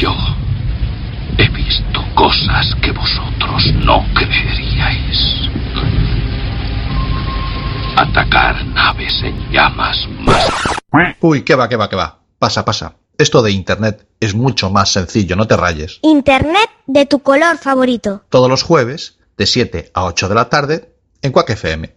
Yo he visto cosas que vosotros no creeríais. Atacar naves en llamas más... Uy, qué va, qué va, qué va. Pasa, pasa. Esto de Internet es mucho más sencillo, no te rayes. Internet de tu color favorito. Todos los jueves, de 7 a 8 de la tarde, en Quack FM.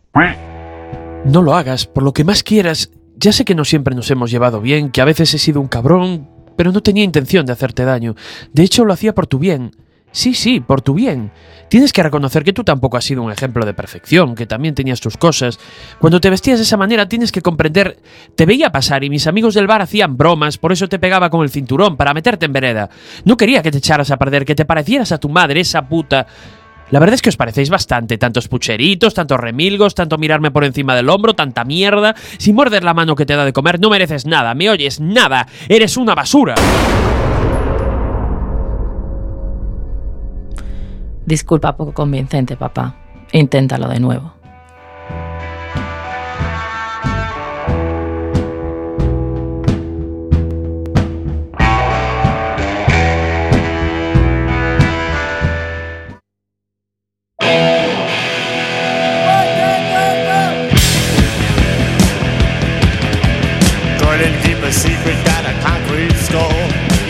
No lo hagas, por lo que más quieras. Ya sé que no siempre nos hemos llevado bien, que a veces he sido un cabrón, pero no tenía intención de hacerte daño. De hecho, lo hacía por tu bien. Sí, sí, por tu bien. Tienes que reconocer que tú tampoco has sido un ejemplo de perfección, que también tenías tus cosas. Cuando te vestías de esa manera tienes que comprender... Te veía pasar y mis amigos del bar hacían bromas, por eso te pegaba con el cinturón, para meterte en vereda. No quería que te echaras a perder, que te parecieras a tu madre, esa puta... La verdad es que os parecéis bastante, tantos pucheritos, tantos remilgos, tanto mirarme por encima del hombro, tanta mierda. Si muerdes la mano que te da de comer, no mereces nada, ¿me oyes? Nada. Eres una basura. Disculpa poco convincente, papá. Inténtalo de nuevo.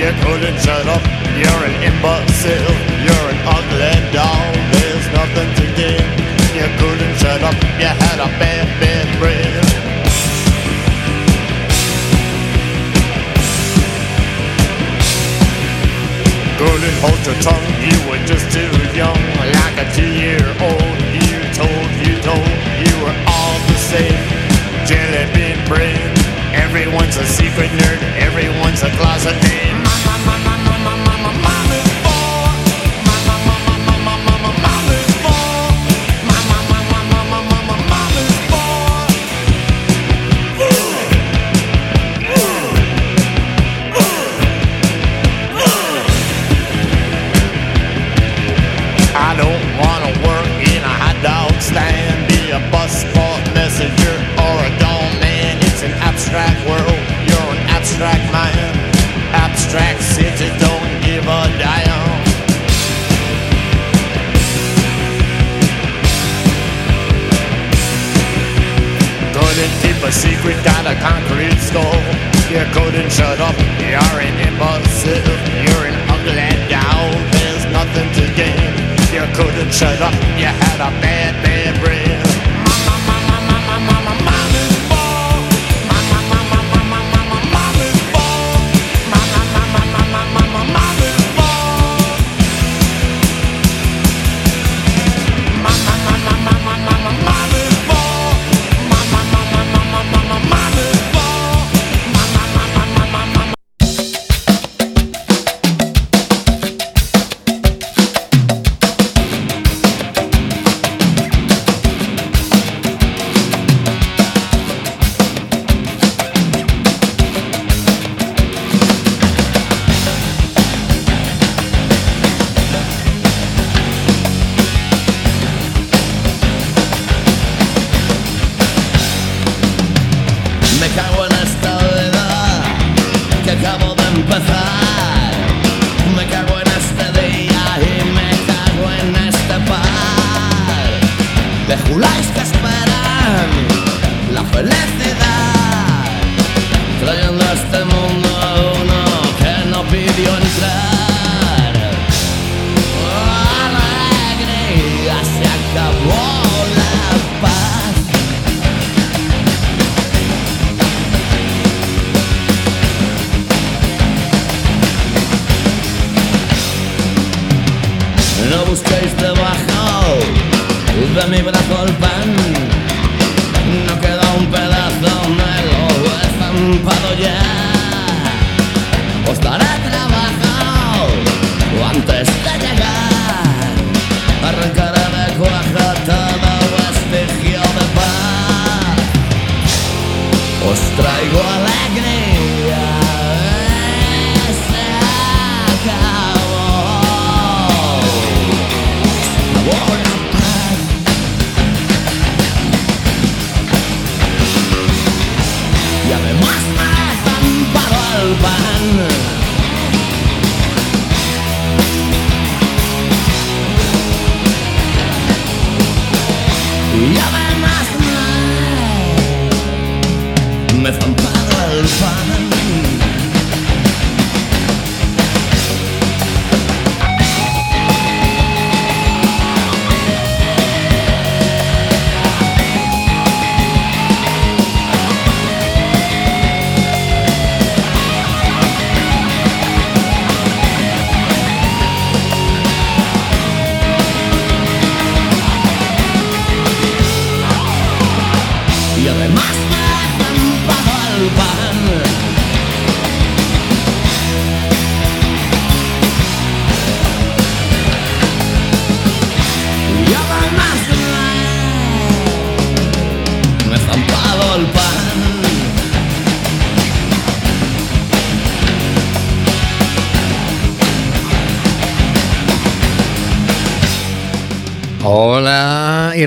You couldn't shut up, you're an imbecile. You're an ugly dog, there's nothing to gain. You couldn't shut up, you had a bad, bad brain. Couldn't hold your tongue, you were just too young. Like a two-year-old, you told, you told, you were all the same. Jelly bean brain. Everyone's a secret nerd, everyone's a closet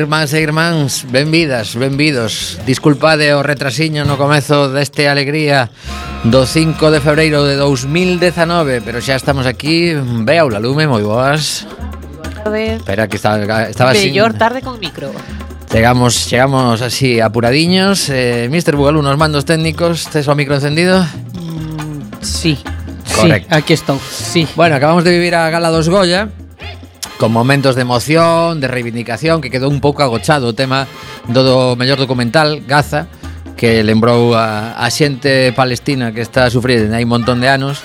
irmáns e irmáns, benvidas, benvidos. Disculpade o retrasiño no comezo deste alegría do 5 de febreiro de 2019, pero xa estamos aquí. Vea o lume, moi boas. Tarde. Espera, que estaba, estaba Mellor tarde con micro. Chegamos, chegamos así apuradiños. Eh, Mr. Bugalú, nos mandos técnicos, tes o micro encendido? Mm, sí. Correcto. Sí, aquí estou, sí. Bueno, acabamos de vivir a Gala dos Goya con momentos de emoción, de reivindicación, que quedou un pouco agochado o tema do, do mellor documental, Gaza, que lembrou a, a xente palestina que está a sufrir hai un montón de anos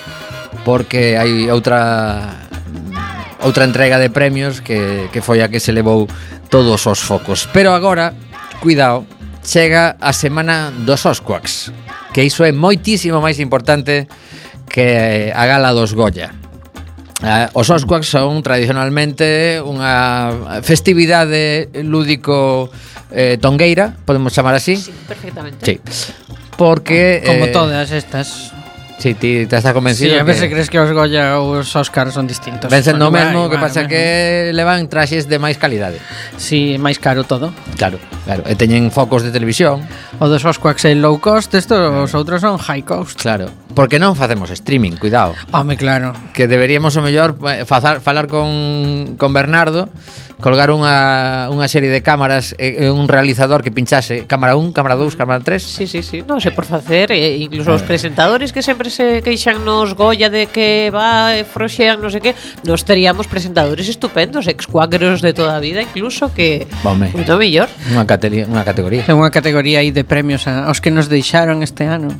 porque hai outra outra entrega de premios que, que foi a que se levou todos os focos. Pero agora, cuidado, chega a semana dos Osquaks, que iso é moitísimo máis importante que a gala dos Goya. Eh, Os Osquaks son tradicionalmente unha festividade lúdico eh, tongueira, podemos chamar así. Sí, perfectamente. Sí. Porque... Como eh, todas estas. Si sí, ti te estás convencido. Sí, a veces que... crees que os Goya ou os Oscar son distintos. vencen no bueno, mesmo, bueno, que pasa bueno. que levan traxes de máis calidade. Si, sí, máis caro todo. Claro, claro. E teñen focos de televisión. O dos Osquax é low cost, estos claro. os outros son high cost. Claro. Porque non facemos streaming, cuidado. Home, claro. Que deberíamos o mellor eh, fazar, falar con, con Bernardo colgar unha, unha serie de cámaras e eh, un realizador que pinchase cámara 1, cámara 2, cámara 3. Sí, sí, sí, non sei por facer, e incluso os eh. presentadores que sempre se queixan nos Goya de que va e froxean, non sei que, nos teríamos presentadores estupendos, excuáqueros de toda a vida incluso que Bome. moito mellor. Unha categoría, unha categoría. É unha categoría aí de premios aos que nos deixaron este ano.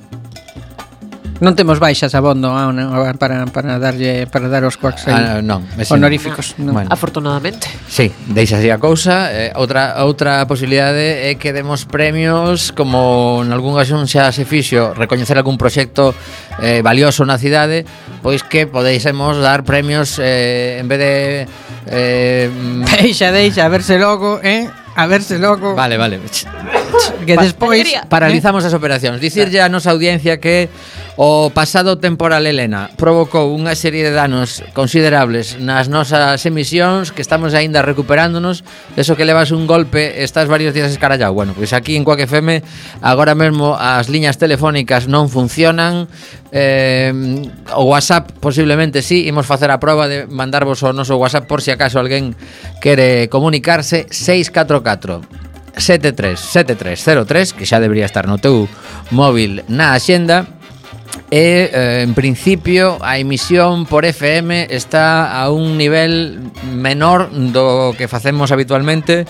Non temos baixas abondo ah, para, para darlle para dar os quacks ah, non, honoríficos. Ah, non. Bueno. Afortunadamente. Sí, deixa así a cousa. Eh, outra outra posibilidade é que demos premios como en algún ocasión xa se fixo recoñecer algún proxecto eh, valioso na cidade, pois que podeisemos dar premios eh, en vez de eh, mm, deixa, deixa, a verse logo, eh? A verse logo. Vale, vale. Que despois paralizamos as operacións. Dicirlle eh. a nosa audiencia que O pasado temporal Elena provocou unha serie de danos considerables nas nosas emisións que estamos aínda recuperándonos. Eso que levas un golpe estás varios días escarallado. Bueno, pois aquí en Coaque FM agora mesmo as liñas telefónicas non funcionan. Eh, o WhatsApp posiblemente sí, imos facer a proba de mandarvos o noso WhatsApp por si acaso alguén quere comunicarse. 644 737303 que xa debería estar no teu móvil na axenda. E, eh, en principio, a emisión por FM está a un nivel menor do que facemos habitualmente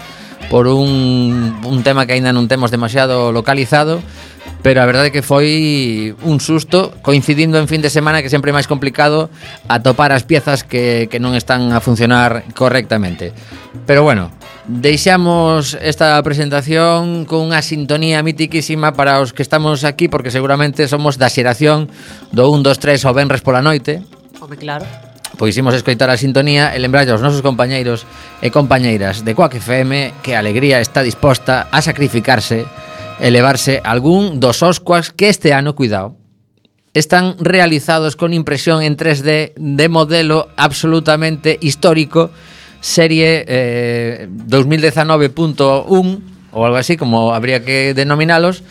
por un, un tema que aínda non temos demasiado localizado, pero a verdade é que foi un susto coincidindo en fin de semana que sempre é máis complicado atopar as piezas que, que non están a funcionar correctamente pero bueno Deixamos esta presentación con unha sintonía mitiquísima para os que estamos aquí porque seguramente somos da xeración do 1, 2, 3 ou Benres pola noite. Home, claro. Pois imos escoitar a sintonía e lembrar aos nosos compañeiros e compañeiras de Coac FM que a alegría está disposta a sacrificarse e levarse algún dos Oscuas que este ano, cuidado, están realizados con impresión en 3D de modelo absolutamente histórico, serie eh, 2019.1 ou algo así, como habría que denominalos,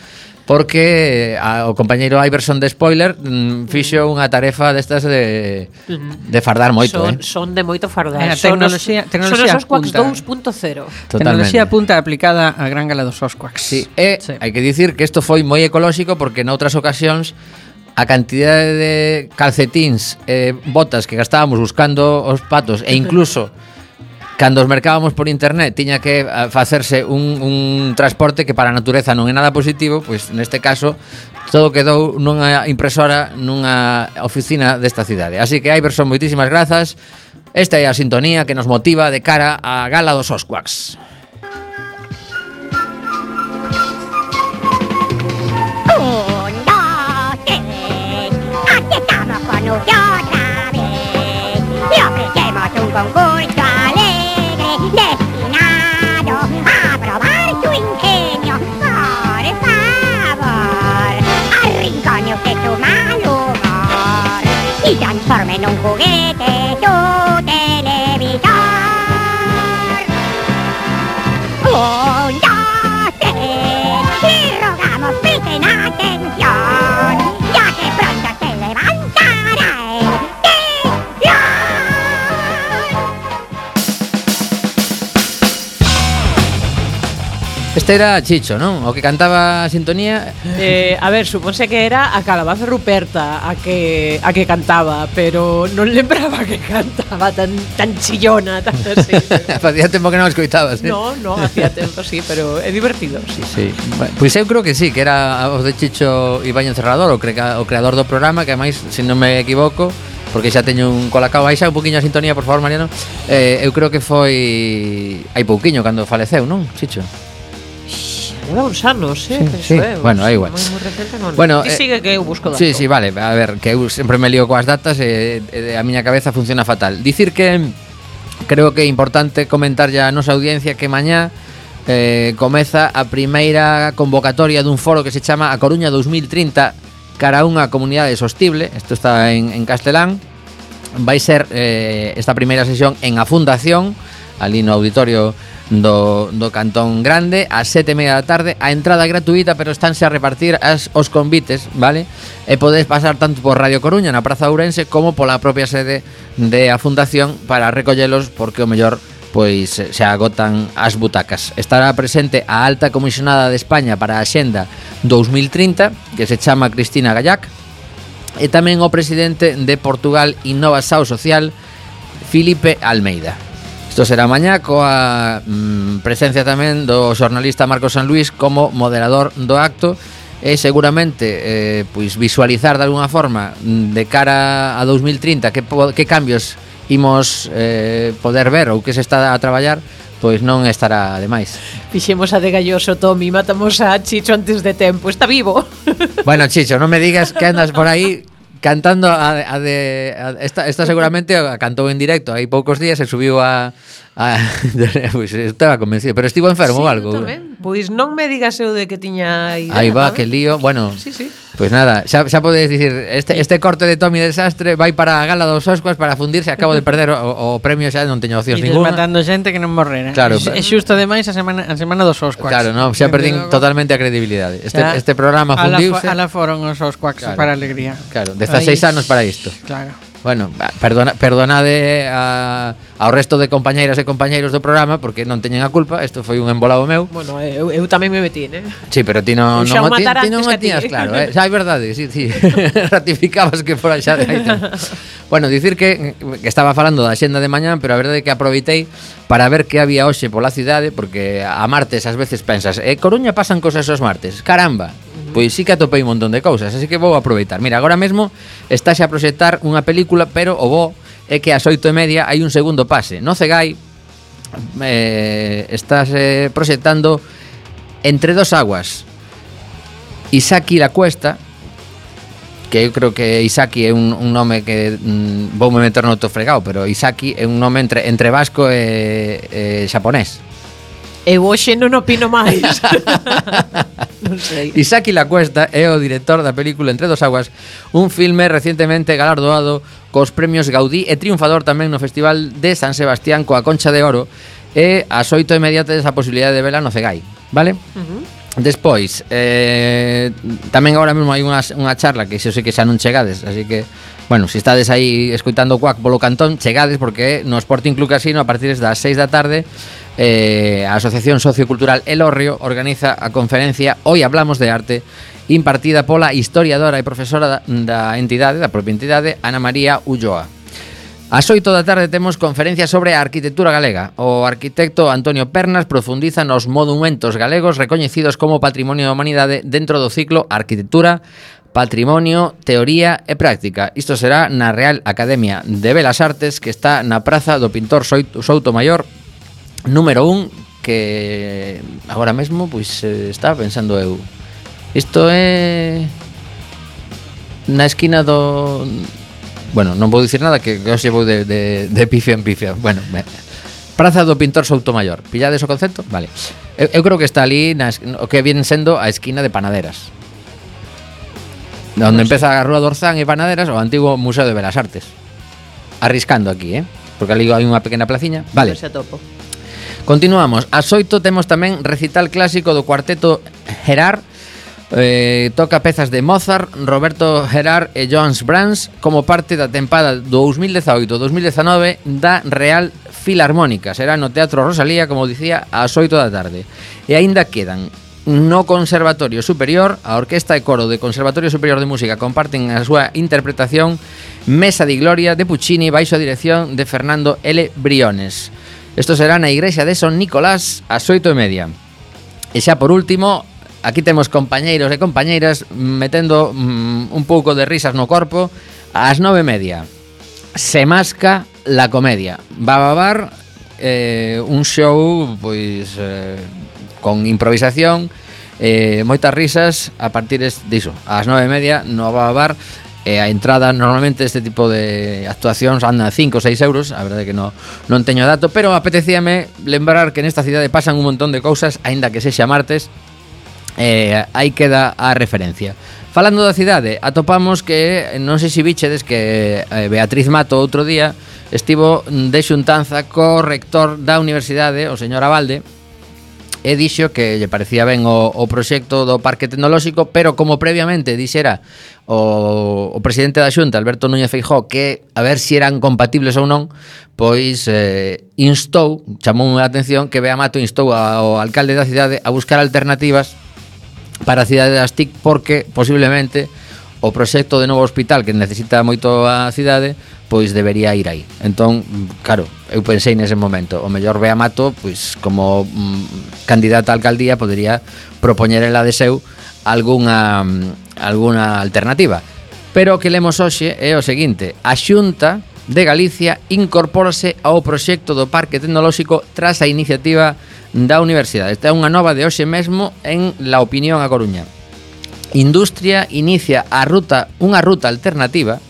porque eh, a, o compañeiro Iverson de Spoiler mm, fixo unha tarefa destas de, de fardar moito. Son, eh. son de moito fardar. Era, tecnoloxía, tecnoloxía son os Osquax 2.0. Tecnoloxía punta aplicada á gran gala dos Osquax. Sí, e sí. hai que dicir que isto foi moi ecolóxico porque noutras ocasións a cantidade de calcetins, eh, botas que gastábamos buscando os patos e incluso cando os mercábamos por internet tiña que eh, facerse un, un transporte que para a natureza non é nada positivo, pois neste caso todo quedou nunha impresora nunha oficina desta cidade. Así que Iverson, moitísimas grazas. Esta é a sintonía que nos motiva de cara á gala dos Osquaks. Un, dos, tres, aquí estamos con otra vez. Y ofrecemos un concurso non go era Chicho, non? O que cantaba a sintonía eh, A ver, supónse que era a Calabaza Ruperta a que, a que cantaba Pero non lembraba que cantaba tan, tan chillona tan así. Facía tempo que non escoitabas eh? No, no, hacía tempo, sí, pero é divertido sí. sí. Bueno, pois pues eu creo que sí, que era o de Chicho Ibañez Cerrador o, crea, o creador do programa Que máis, se non me equivoco porque xa teño un colacao baixa un poquinho a sintonía, por favor, Mariano. Eh, eu creo que foi hai pouquiño cando faleceu, non? Chicho. Leva uns anos, eh? Sí, sí. Eu, bueno, é igual. Moi, moi recente, non. Bueno, Ti eh, sigue que eu busco dato. Sí, sí, vale. A ver, que eu sempre me lío coas datas e e a miña cabeza funciona fatal. Dicir que creo que é importante comentar ya a nosa audiencia que mañá eh, comeza a primeira convocatoria dun foro que se chama A Coruña 2030 cara a unha comunidade sostible. Isto está en, en castelán. Vai ser eh, esta primeira sesión en a Fundación, ali no auditorio do, do Cantón Grande A sete e media da tarde a entrada é gratuita pero estánse a repartir as, os convites vale e podedes pasar tanto por Radio Coruña na Praza Ourense como pola propia sede de a Fundación para recollelos porque o mellor pois se agotan as butacas. Estará presente a alta comisionada de España para a Xenda 2030, que se chama Cristina Gallac, e tamén o presidente de Portugal Innova Sao Social, Filipe Almeida. Isto será mañá coa mm, presencia tamén do xornalista Marcos San Luis como moderador do acto e seguramente eh, pois visualizar de alguna forma mm, de cara a 2030 que, que cambios imos eh, poder ver ou que se está a traballar pois non estará ademais. Fixemos a de Galloso, Tomi, matamos a Chicho antes de tempo, está vivo. Bueno, Chicho, non me digas que andas por aí cantando a, a de esta, esta seguramente a cantou en directo. Hai poucos días e subiu a, Ah, pois estaba convencido, pero estivo enfermo sí, ou algo. Tamén. Pois non me digas eu de que tiña idea. Aí va, que lío. Bueno, sí, sí. pois pues nada, xa, xa podes dicir, este, este corte de Tommy Desastre vai para a gala dos Oscars para fundirse, acabo de perder o, o premio xa non teño opcións ninguna. matando xente que non morrera. Claro. É xusto demais a semana, a semana dos Oscars. Claro, no, xa perdín totalmente a credibilidade. Este, xa, este programa fundiuse. Ala, fo, ala foron os Oscars claro, para alegría. Claro, 16 anos para isto. Claro. Bueno, perdona, perdonade a, ao resto de compañeiras e compañeiros do programa porque non teñen a culpa, isto foi un embolado meu. Bueno, eh, eu, eu tamén me metí, eh. Sí, pero ti non, non, ti, ti non o tiñas claro, eh? Xa é verdade, sí, sí. Ratificabas que fora xa de aí. bueno, dicir que, que estaba falando da xenda de mañán, pero a verdade é que aproveitei para ver que había hoxe pola cidade porque a martes ás veces pensas, eh, Coruña pasan cosas os martes, caramba Pois sí que atopei un montón de cousas, así que vou aproveitar. Mira, agora mesmo estáse a proxectar unha película, pero o bo é que ás oito e media hai un segundo pase. No Cegai eh, estáse proxectando Entre dos aguas. Isaki la Cuesta, que eu creo que Isaki é un, un nome que mm, vou me meter no outro fregado, pero Isaki é un nome entre, entre vasco e, e xaponés. Eu hoxe non opino máis. non sei. Isaki Lacuesta é o director da película Entre dos aguas, un filme recentemente galardoado cos premios Gaudí e triunfador tamén no Festival de San Sebastián coa Concha de Oro e as oito e media tedes a posibilidade de vela no Cegai, vale? Uh -huh. Despois, eh, tamén agora mesmo hai unha, unha charla que xo sei que xa non chegades, así que Bueno, se si estades aí escoitando Cuac polo cantón, chegades porque no Sporting Club Casino a partir das 6 da tarde eh, a Asociación Sociocultural El Orrio organiza a conferencia Hoy Hablamos de Arte impartida pola historiadora e profesora da entidade, da propia entidade, Ana María Ulloa. As 8 da tarde temos conferencia sobre a arquitectura galega. O arquitecto Antonio Pernas profundiza nos monumentos galegos recoñecidos como Patrimonio da Humanidade dentro do ciclo Arquitectura, Patrimonio, Teoría e Práctica. Isto será na Real Academia de Belas Artes que está na Praza do Pintor Souto Maior número un que agora mesmo pois eh, estaba pensando eu. Isto é na esquina do Bueno, non vou dicir nada que, que os llevo de, de, de pifia en pifia. Bueno, me... Praza do Pintor Soutomayor. Pillades o concepto? Vale. Eu, eu creo que está ali na, o que viene sendo a esquina de Panaderas. Onde no empeza a Rúa Dorzán e Panaderas, o antigo Museo de Belas Artes. Arriscando aquí, eh? Porque ali hai unha pequena placiña. Vale. No se topo. Continuamos. A xoito temos tamén recital clásico do cuarteto Gerard eh, toca pezas de Mozart, Roberto Gerard e Jones Brands como parte da tempada 2018-2019 da Real Filarmónica. Será no Teatro Rosalía, como dicía, ás 8 da tarde. E aínda quedan no Conservatorio Superior, a Orquesta e Coro de Conservatorio Superior de Música comparten a súa interpretación Mesa de Gloria de Puccini baixo a dirección de Fernando L. Briones. Esto será na igrexa de Son Nicolás ás oito e media. E xa por último, aquí temos compañeiros e compañeiras metendo mm, un pouco de risas no corpo ás nove e media. Se masca la comedia. Va a babar eh, un show pois eh, con improvisación, eh, moitas risas a partir diso, ás nove e media no va a babar E a entrada normalmente este tipo de actuacións anda 5 ou 6 euros A verdade que no, non teño dato Pero apetecíame lembrar que nesta cidade pasan un montón de cousas aínda que sexa martes eh, Aí queda a referencia. Falando da cidade, atopamos que, non sei se bichedes que eh, Beatriz Mato outro día estivo de xuntanza co rector da universidade, o señor Abalde, e dixo que lle parecía ben o, o proxecto do Parque Tecnolóxico, pero como previamente dixera o, o presidente da Xunta, Alberto Núñez Feijó, que a ver se si eran compatibles ou non, pois eh, instou, chamou a atención que Bea Mato instou ao alcalde da cidade a buscar alternativas para a cidade das TIC porque posiblemente o proxecto de novo hospital que necesita moito a cidade pois debería ir aí. Entón, claro, eu pensei nese momento, o mellor Bea Mato, pois como mm, candidata a alcaldía podería propoñer ela de seu algunha mm, algunha alternativa. Pero o que lemos hoxe é o seguinte, a Xunta de Galicia incorpórase ao proxecto do Parque Tecnolóxico tras a iniciativa da Universidade. Esta é unha nova de hoxe mesmo en La Opinión a Coruña. Industria inicia a ruta, unha ruta alternativa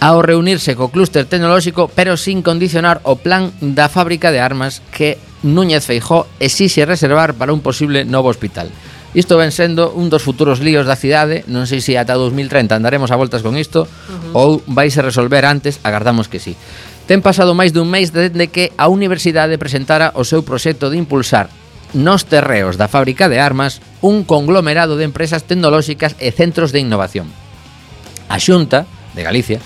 ao reunirse co clúster tecnolóxico pero sin condicionar o plan da fábrica de armas que Núñez Feijó exixe reservar para un posible novo hospital. Isto ven sendo un dos futuros líos da cidade, non sei se ata 2030 andaremos a voltas con isto uh -huh. ou vais a resolver antes, agardamos que sí. Ten pasado máis dun mes desde que a universidade presentara o seu proxecto de impulsar nos terreos da fábrica de armas un conglomerado de empresas tecnolóxicas e centros de innovación. A Xunta, de Galicia,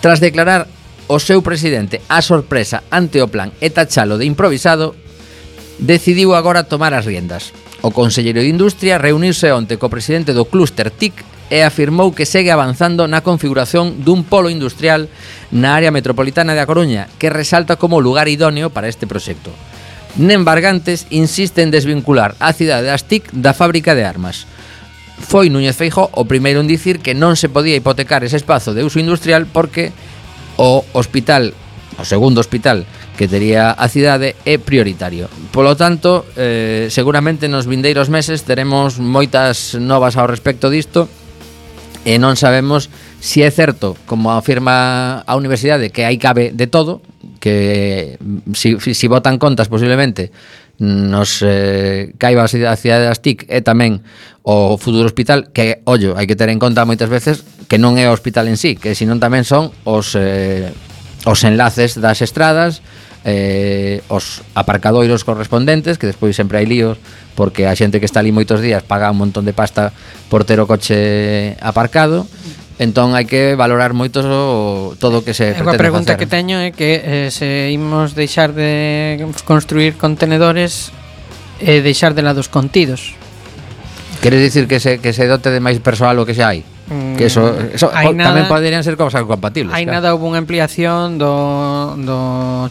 tras declarar o seu presidente a sorpresa ante o plan e tachalo de improvisado, decidiu agora tomar as riendas. O conselleiro de Industria reuniuse onte co presidente do clúster TIC e afirmou que segue avanzando na configuración dun polo industrial na área metropolitana de A Coruña, que resalta como lugar idóneo para este proxecto. Nen Bargantes insiste en desvincular a cidade das TIC da fábrica de armas foi Núñez Feijó o primeiro en dicir que non se podía hipotecar ese espazo de uso industrial porque o hospital, o segundo hospital que tería a cidade é prioritario. Polo tanto, eh, seguramente nos vindeiros meses teremos moitas novas ao respecto disto e non sabemos se é certo, como afirma a universidade, que aí cabe de todo, que si, si votan contas posiblemente nos eh, caiba a cidade das TIC e tamén o futuro hospital que, ollo, hai que ter en conta moitas veces que non é o hospital en sí, que senón tamén son os, eh, os enlaces das estradas eh, os aparcadoiros correspondentes que despois sempre hai líos porque a xente que está ali moitos días paga un montón de pasta por ter o coche aparcado Entón hai que valorar moito o, todo o que se pretende facer. A pregunta facer. que teño é que eh, se imos deixar de construir contenedores e eh, deixar de lado os contidos. Queres dicir que se, que se dote de máis persoal o que xa hai? Mm, que eso, eso hai nada, tamén poderían ser cousas compatibles. Hai claro. nada houve unha ampliación do, do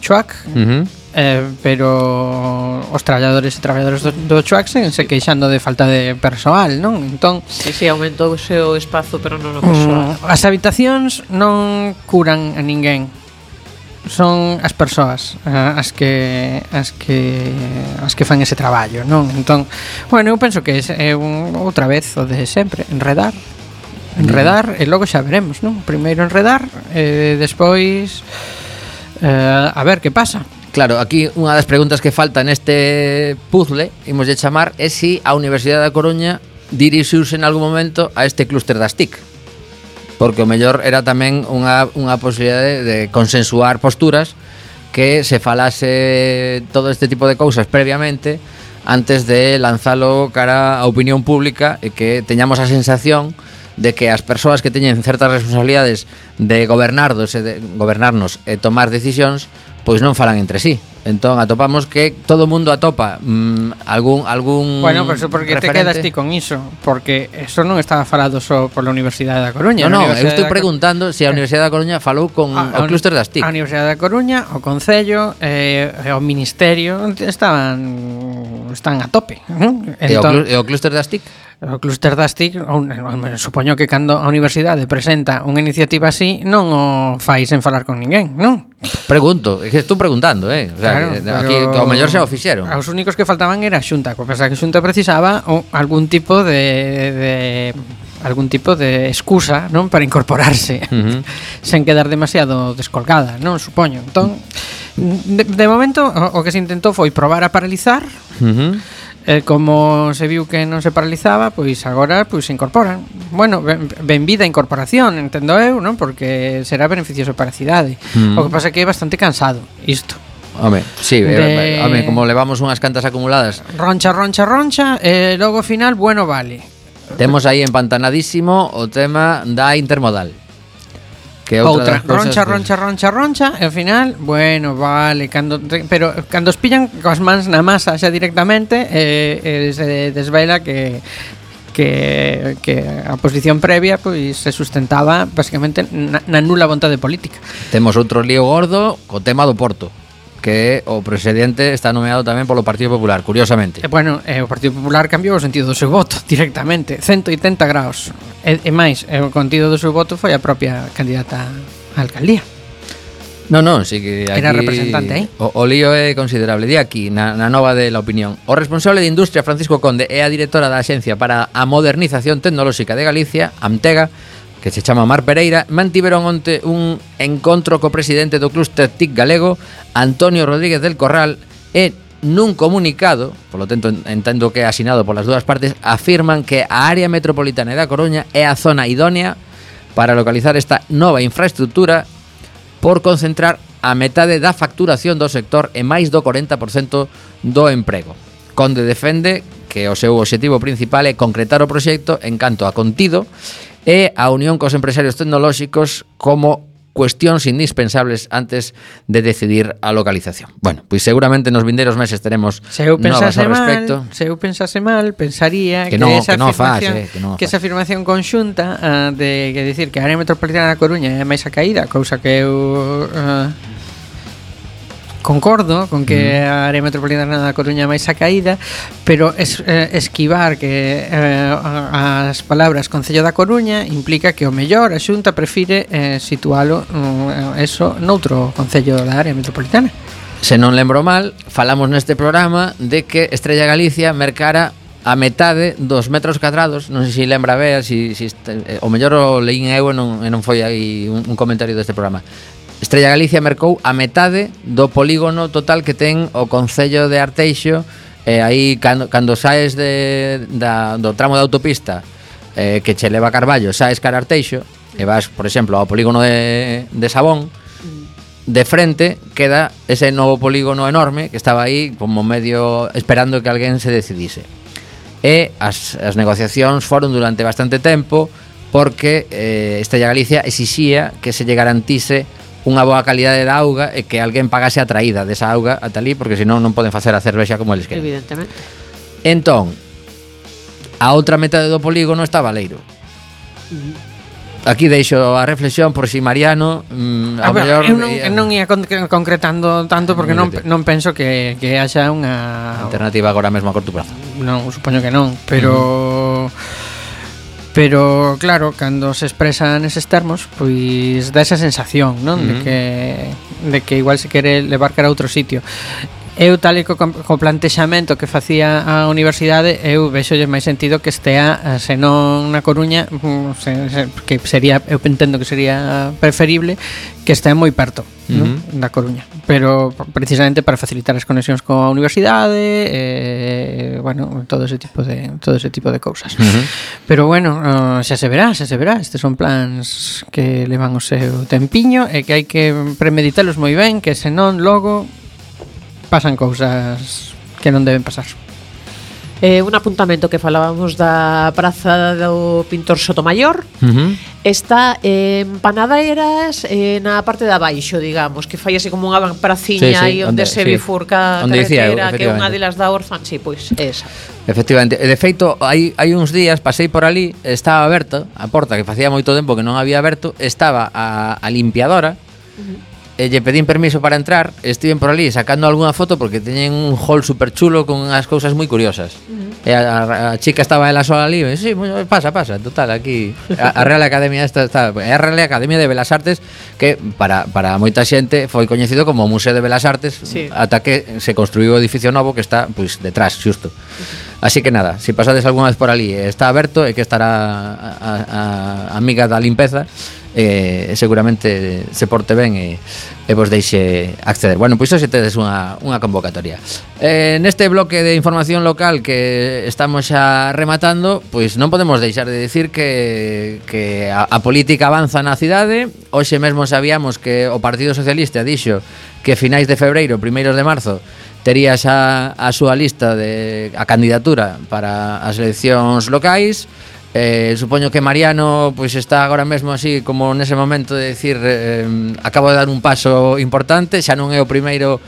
Chuac uh -huh eh, pero os traballadores e traballadoras do, do Chuac se queixando de falta de persoal, non? Entón, si, sí, si, sí, aumentouse o espazo, pero non o mm, persoal. Mm, as habitacións non curan a ninguén. Son as persoas eh, as que as que as que fan ese traballo, non? Entón, bueno, eu penso que é un, outra vez o de sempre, enredar, enredar e logo xa veremos, non? Primeiro enredar e despois eh, a ver que pasa. Claro, aquí unha das preguntas que falta neste puzzle, imos de chamar, é se si a Universidade da Coruña dirixiuse en algún momento a este clúster das TIC. Porque o mellor era tamén unha, unha posibilidade de consensuar posturas que se falase todo este tipo de cousas previamente antes de lanzalo cara a opinión pública e que teñamos a sensación de de que as persoas que teñen certas responsabilidades de gobernarnos e, de, gobernarnos e tomar decisións pois non falan entre sí. Entón atopamos que todo o mundo atopa mm, algún algún Bueno, pero porque referente. te quedas ti con iso, porque eso non estaba falado só pola Universidade da Coruña. No, no, eu estou preguntando se si a eh. Universidade da Coruña falou con ah, a, o clúster das TIC. A Universidade da Coruña, o Concello, eh, o Ministerio estaban están a tope. Entón, e o, entón- clú, e o clúster das TIC? o Cluster das TIC, supoño que cando a universidade presenta unha iniciativa así, non o fai sen falar con ninguén, non? Pregunto, é que estou preguntando, eh? O sea, claro, que, aquí ao mellor xa o fixeron. Os únicos que faltaban era a Xunta, co que a Xunta precisaba o, algún tipo de, de algún tipo de excusa, non, para incorporarse, uh -huh. sen quedar demasiado descolgada, non, supoño. Entón, de, de momento o, o que se intentou foi probar a paralizar. Uh -huh eh, como se viu que non se paralizaba, pois agora pois se incorporan. Bueno, ben, ben vida a incorporación, entendo eu, non? Porque será beneficioso para a cidade. Mm. O que pasa é que é bastante cansado isto. Home, sí, eh, de... Eh, home, como levamos unhas cantas acumuladas. Roncha, roncha, roncha, e logo final, bueno, vale. Temos aí empantanadísimo o tema da intermodal. Que outra, outra roncha, que... roncha, roncha, roncha, e ao final, bueno, vale, cando te, pero cando os pillan coas mans na masa xa directamente, eh, eh, se desvela que que, que a posición previa pois se sustentaba basicamente na, na nula vontade política. Temos outro lío gordo co tema do Porto que o presidente está nomeado tamén polo Partido Popular, curiosamente. E, bueno, eh, o Partido Popular cambiou o sentido do seu voto directamente, 180 graus. E, e máis, eh, o contido do seu voto foi a propia candidata á alcaldía. No, non, sí que aquí... Era representante, eh? O, o lío é considerable. Di aquí, na, na nova de la opinión. O responsable de Industria, Francisco Conde, é a directora da Axencia para a Modernización Tecnolóxica de Galicia, AMTEGA, que se chama Mar Pereira, mantiveron onte un encontro co presidente do clúster TIC galego, Antonio Rodríguez del Corral, e nun comunicado, polo tanto entendo que é asinado polas dúas partes, afirman que a área metropolitana da Coruña é a zona idónea para localizar esta nova infraestructura por concentrar a metade da facturación do sector e máis do 40% do emprego. Conde defende que o seu obxectivo principal é concretar o proxecto en canto a contido e a unión cos empresarios tecnolóxicos como cuestións indispensables antes de decidir a localización. Bueno, pois seguramente nos vindeiros meses teremos se eu novas ao respecto. Mal, se eu pensase mal, pensaría que, que, no, esa, que, no faz, eh, que, no que esa afirmación conxunta uh, de que decir que a área metropolitana da Coruña é máis a caída, cousa que eu uh, concordo con que a área metropolitana da Coruña máis a caída, pero es, eh, esquivar que eh, as palabras Concello da Coruña implica que o mellor a Xunta prefire eh, situalo mm, eso noutro concello da área metropolitana. Se non lembro mal, falamos neste programa de que Estrella Galicia mercara a metade dos metros cadrados, non sei se lembra Bea, si, si, eh, o mellor o leín eu e non, e non foi aí un, un comentario deste programa, Estrella Galicia mercou a metade do polígono total que ten o Concello de Arteixo e eh, aí cando, cando saes de, da, do tramo da autopista eh, que che leva Carballo, saes cara Arteixo e vas, por exemplo, ao polígono de, de Sabón de frente queda ese novo polígono enorme que estaba aí como medio esperando que alguén se decidise. E as, as negociacións foron durante bastante tempo porque eh, Estrella Galicia exixía que se lle garantise unha boa calidade de auga e que alguén pagase a traída desa auga ata ali, porque senón non poden facer a cervexa como eles queren. Evidentemente. Entón, a outra metade do polígono está Valeiro. Mm. Aquí deixo a reflexión por si Mariano mm, a, ver, ah, mellor, eu, non, eu non ia concretando tanto porque non, non penso que, que haxa unha alternativa agora mesmo a corto prazo. Non, supoño que non, pero mm. Pero claro, cando se expresa neses termos, pois dá esa sensación, non? Uh -huh. De que de que igual se quere levar cara a outro sitio eu tal e co, co plantexamento que facía a universidade, eu vexolle máis sentido que estea eh, senón na Coruña, mm, se, se, que sería eu entendo que sería preferible que estea moi perto, uh non? da Coruña, pero precisamente para facilitar as conexións coa universidade, eh, bueno, todo ese tipo de todo ese tipo de cousas. Pero bueno, ah, xa se verá, xa se verá, estes son plans que levan o seu tempiño e que hai que premeditalos moi ben, que senón logo pasan cousas que non deben pasar. Eh, un apuntamento que falábamos da praza do pintor Sotomayor uh -huh. Está eh, en Panadeiras eh, na parte de abaixo, digamos Que fai así como unha praciña sí, sí, aí onde, onde se sí. bifurca a carretera Que é unha delas da Orfan, sí, pois esa Efectivamente, e de feito, hai, hai uns días pasei por ali Estaba aberto a porta, que facía moito tempo que non había aberto Estaba a, a limpiadora uh -huh e lle pedín permiso para entrar, estiven por ali sacando algunha foto porque teñen un hall super chulo con as cousas moi curiosas. Uh -huh. E a, a, a chica estaba ela sola ali, e sí, pasa, pasa, total, aquí a, a Real Academia esta está, é a Real Academia de Belas Artes que para, para moita xente foi coñecido como Museo de Belas Artes sí. ata que se construiu o edificio novo que está pois detrás, xusto. Así que nada, se si pasades algunha vez por ali, está aberto e que estará a, a, a amiga da limpeza eh, seguramente se porte ben e, e vos deixe acceder. Bueno, pois hoxe tedes unha, unha convocatoria. Eh, neste bloque de información local que estamos xa rematando, pois non podemos deixar de decir que, que a, a política avanza na cidade. Hoxe mesmo sabíamos que o Partido Socialista dixo que finais de febreiro, primeiros de marzo, tería xa a súa lista de a candidatura para as eleccións locais. Eh, supoño que Mariano pois pues, está agora mesmo así como nese momento de decir eh, acabo de dar un paso importante, xa non é o primeiro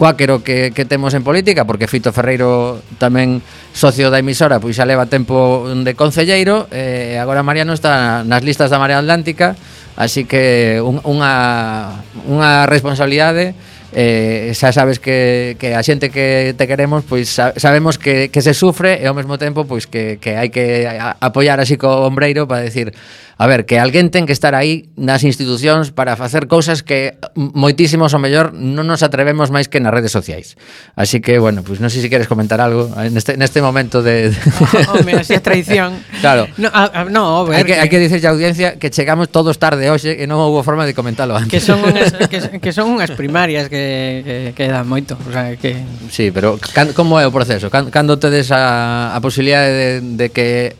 cuáquero que, que temos en política porque Fito Ferreiro tamén socio da emisora pois xa leva tempo de concelleiro e eh, agora Mariano está nas listas da Marea Atlántica así que un, unha, unha responsabilidade eh, xa sabes que, que a xente que te queremos pois sa sabemos que, que se sufre e ao mesmo tempo pois que, que hai que apoiar así co ombreiro para decir A ver, que alguén ten que estar aí nas institucións para facer cousas que moitísimos ou mellor non nos atrevemos máis que nas redes sociais. Así que, bueno, pues non sei se queres comentar algo eh, neste, neste momento de... de... Oh, Home, así é traición. Claro. No, a, a, no a ver, hai que, que... Hai que dicerlle a audiencia que chegamos todos tarde hoxe e non houbo forma de comentalo antes. Que son unhas, que, que son unhas primarias que, que, que dan moito. O sea, que... Sí, pero can, como é o proceso? Cando, cando tedes a, a posibilidade de, de que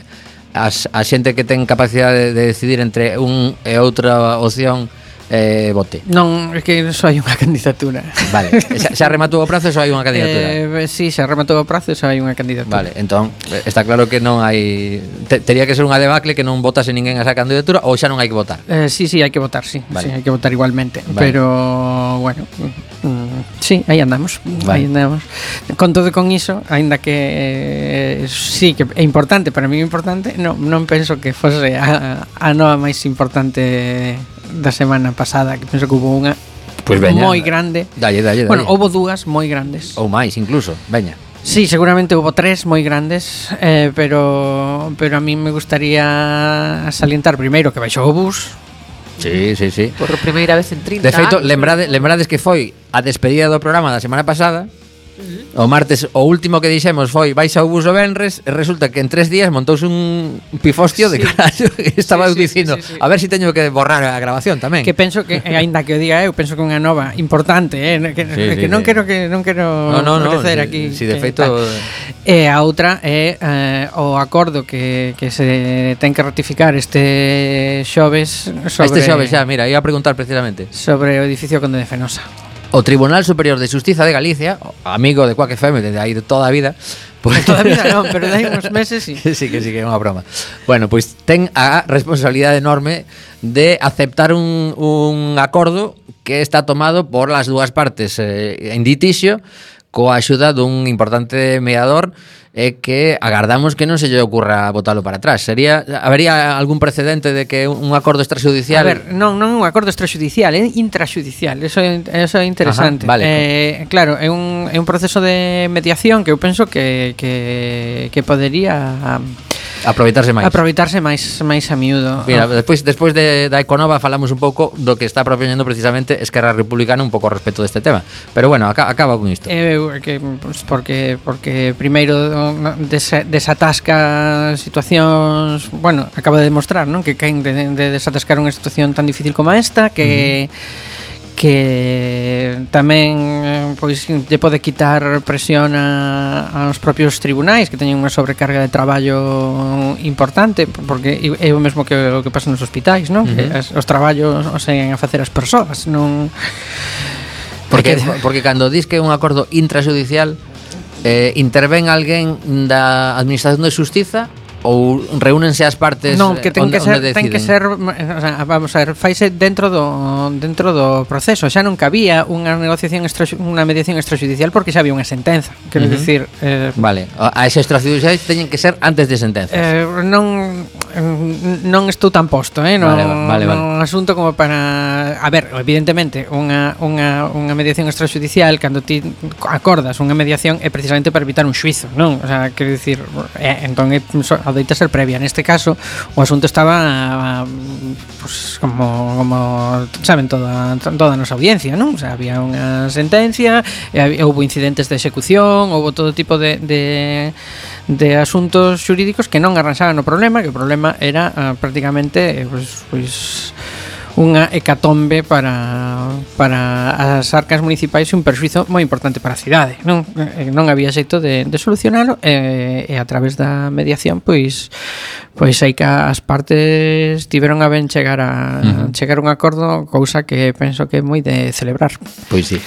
as, a xente que ten capacidade de decidir entre un e outra opción eh, vote. Non, é que só hai unha candidatura. Vale, xa, xa rematou o prazo, só hai unha candidatura. Eh, sí, xa rematou o prazo, só hai unha candidatura. Vale, entón, está claro que non hai... Te, tería que ser unha debacle que non votase ninguén a esa candidatura ou xa non hai que votar. Eh, sí, sí, hai que votar, sí. Vale. sí hai que votar igualmente. Vale. Pero, bueno, mm, mm. Sí, aí andamos, vale. aí andamos. Con todo con iso, aínda que eh, sí que é importante, para mí é importante, non, non penso que fose a, a nova máis importante da semana pasada, que penso que hubo unha pues veña, moi grande. Dalle, dalle, dalle. Bueno, houve dúas moi grandes. Ou máis incluso, veña. Sí, seguramente hubo tres moi grandes, eh, pero pero a mí me gustaría salientar primeiro que baixou o bus, Sí, sí, sí. Por primeira vez en 30 De feito, anos. lembrade, eh. lembrades que foi a despedida do programa da semana pasada O martes, o último que dixemos foi vais ao bus o Benres e resulta que en tres días montouse un pifostio sí. de carallo que estaba sí, sí, dicindo sí, sí, sí. a ver si teño que borrar a grabación tamén. Que penso que, aínda que o diga eu, penso que unha nova importante, eh, que, sí, que sí, non sí. quero que non quero no, no, no, aquí. Si, si de feito eh, a outra é eh, o acordo que, que se ten que ratificar este xoves sobre Este xoves xa, mira, ia a preguntar precisamente. Sobre o edificio Conde de Fenosa. O Tribunal Superior de Justiza de Galicia, amigo de Quack FM desde aí de toda a vida, Pois a vida non, pero dai uns meses sí. sí que sí que é unha broma. Bueno, pois ten a responsabilidade enorme de aceptar un, un acordo que está tomado por las dúas partes eh, en ditixio coa axuda dun importante mediador é que agardamos que non se lle ocurra botalo para atrás. Sería habería algún precedente de que un acordo extrajudicial A ver, non, non é un acordo extrajudicial, é intraxudicial. Eso é, eso é interesante. Ajá, vale. Eh, claro, é un é un proceso de mediación que eu penso que que que podería Aproveitarse máis. Aproveitarse máis máis a miúdo. Mira, ah. despois despois de da Econova falamos un pouco do que está propoñendo precisamente Esquerra Republicana un pouco ao respecto deste tema. Pero bueno, aca, acaba con isto. Eh, que, pues, porque porque primeiro desa, desatasca situacións, bueno, acaba de demostrar, non, que caen de, de desatascar unha situación tan difícil como esta que uh -huh que tamén eh, pois lle pode quitar presión a, aos propios tribunais que teñen unha sobrecarga de traballo importante porque é o mesmo que o que pasa nos hospitais, non? Uh -huh. Que as, os traballos os seguen a facer as persoas, non Porque porque cando dis que é un acordo intrajudicial eh, intervén alguén da Administración de Justiza ou reúnense as partes Non, que eh, ten onde, que ser ten que ser, o sea, vamos a ver, faise dentro do dentro do proceso, xa non cabía unha negociación extra, unha mediación extrajudicial porque xa había unha sentenza, quero uh -huh. dicir, eh, Vale, a ese extrajudiciais teñen que ser antes de sentenza. Eh, non Mm, non estou tan posto, eh, no, vale, vale, vale. no asunto como para, a ver, evidentemente, unha unha unha mediación extrajudicial cando ti acordas unha mediación é precisamente para evitar un xuizo, non? O sea, quero dicir, eh, entón adoita ser previa. Neste caso, o asunto estaba pues, como como saben toda toda a nosa audiencia, non? O sea, había unha sentencia, e, houve incidentes de execución, houve todo tipo de de de asuntos xurídicos que non arranxaban o problema, que o problema era ah, prácticamente eh, pois, pois unha hecatombe para, para as arcas municipais e un perxuizo moi importante para a cidade. Non, eh, non había xeito de, de solucionalo e, e a través da mediación pois pois aí que as partes tiveron a ben chegar a uh -huh. chegar a un acordo, cousa que penso que é moi de celebrar. Pois sí.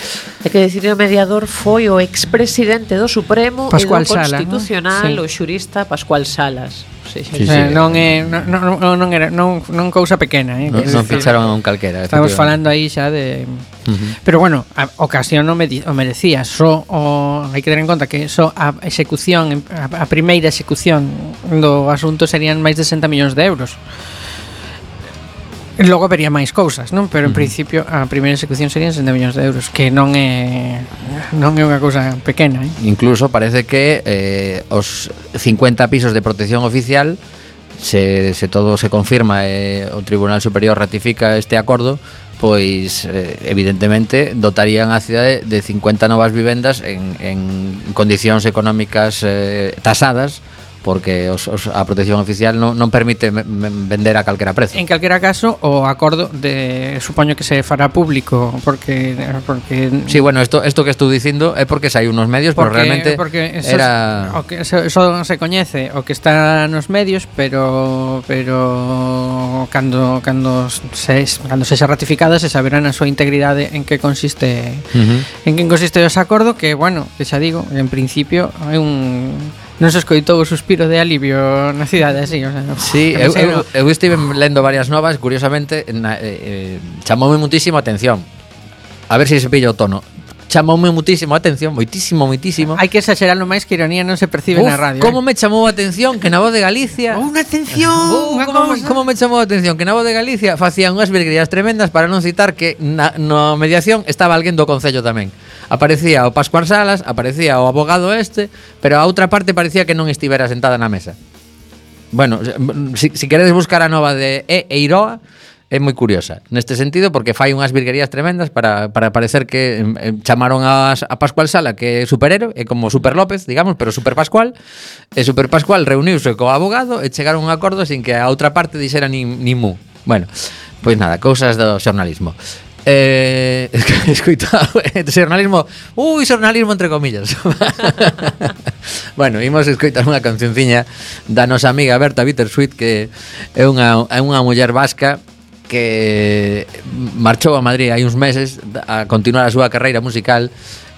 Hai que decir o mediador foi o expresidente do Supremo Pascual e do Sala, Constitucional, ¿no? sí. o xurista Pascual Salas sí, sí, sí, sí. Eh, non é non, non, non era non, non cousa pequena, eh. Non, non ficharon a un calquera. Estamos falando aí xa de uh -huh. Pero bueno, a ocasión non me o merecía, só o hai que ter en conta que só a execución a, a primeira execución do asunto serían máis de 60 millóns de euros. Logo vería máis cousas, non? Pero en mm. principio a primeira execución serían 60 millóns de euros, que non é non é unha cousa pequena, eh? Incluso parece que eh, os 50 pisos de protección oficial se, se todo se confirma e eh, o Tribunal Superior ratifica este acordo, pois eh, evidentemente dotarían a cidade de 50 novas vivendas en, en condicións económicas eh, tasadas porque os, os, a protección oficial non, non permite me, me vender a calquera prezo. En calquera caso, o acordo de supoño que se fará público porque porque Sí, bueno, isto isto que estou dicindo é porque sai unos medios, porque, pero realmente porque eso era o que eso, eso se coñece o que está nos medios, pero pero cando cando se cando sexa ratificada se saberá na súa integridade en que consiste uh -huh. en que consiste ese acordo que, bueno, que xa digo, en principio é un Non se escoitou o suspiro de alivio na cidade, así, o sea, Sí, eu, eu, eu estive lendo varias novas, curiosamente, na, eh, eh, chamoume muitísimo a atención. A ver se se pilla o tono. Chamoume muitísimo a atención, moitísimo, moitísimo. Hai que exagerar no máis que ironía non se percibe Uf, na radio. Eh. Como eh? me chamou a atención que na voz de Galicia... Unha atención! Uh, unha como, como me chamou a atención que na voz de Galicia facían unhas virguerías tremendas para non citar que na, na mediación estaba alguén do Concello tamén aparecía o Pascual Salas, aparecía o abogado este, pero a outra parte parecía que non estivera sentada na mesa. Bueno, si, si queredes buscar a nova de E Eiroa, é moi curiosa neste sentido porque fai unhas virguerías tremendas para, para parecer que chamaron a, a Pascual Sala que é superhéroe, é como Super López, digamos, pero Super Pascual e Super Pascual reuniuse co abogado e chegaron a un acordo sin que a outra parte dixera nin, nin mu. Bueno, pois nada, cousas do xornalismo. Eh, escoitado xornalismo Ui, xornalismo entre comillas. Bueno, imos escoitar unha cancionciña Da nosa amiga Berta Bittersweet Que é unha, é unha muller vasca Que marchou a Madrid hai uns meses A continuar a súa carreira musical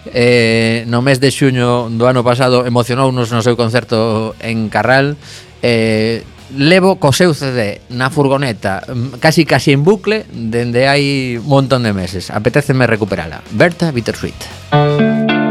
eh, No mes de xuño do ano pasado Emocionounos no seu concerto en Carral eh, levo co seu CD na furgoneta mm, casi casi en bucle dende hai un montón de meses. Apetéceme recuperala. Berta Bittersweet. Música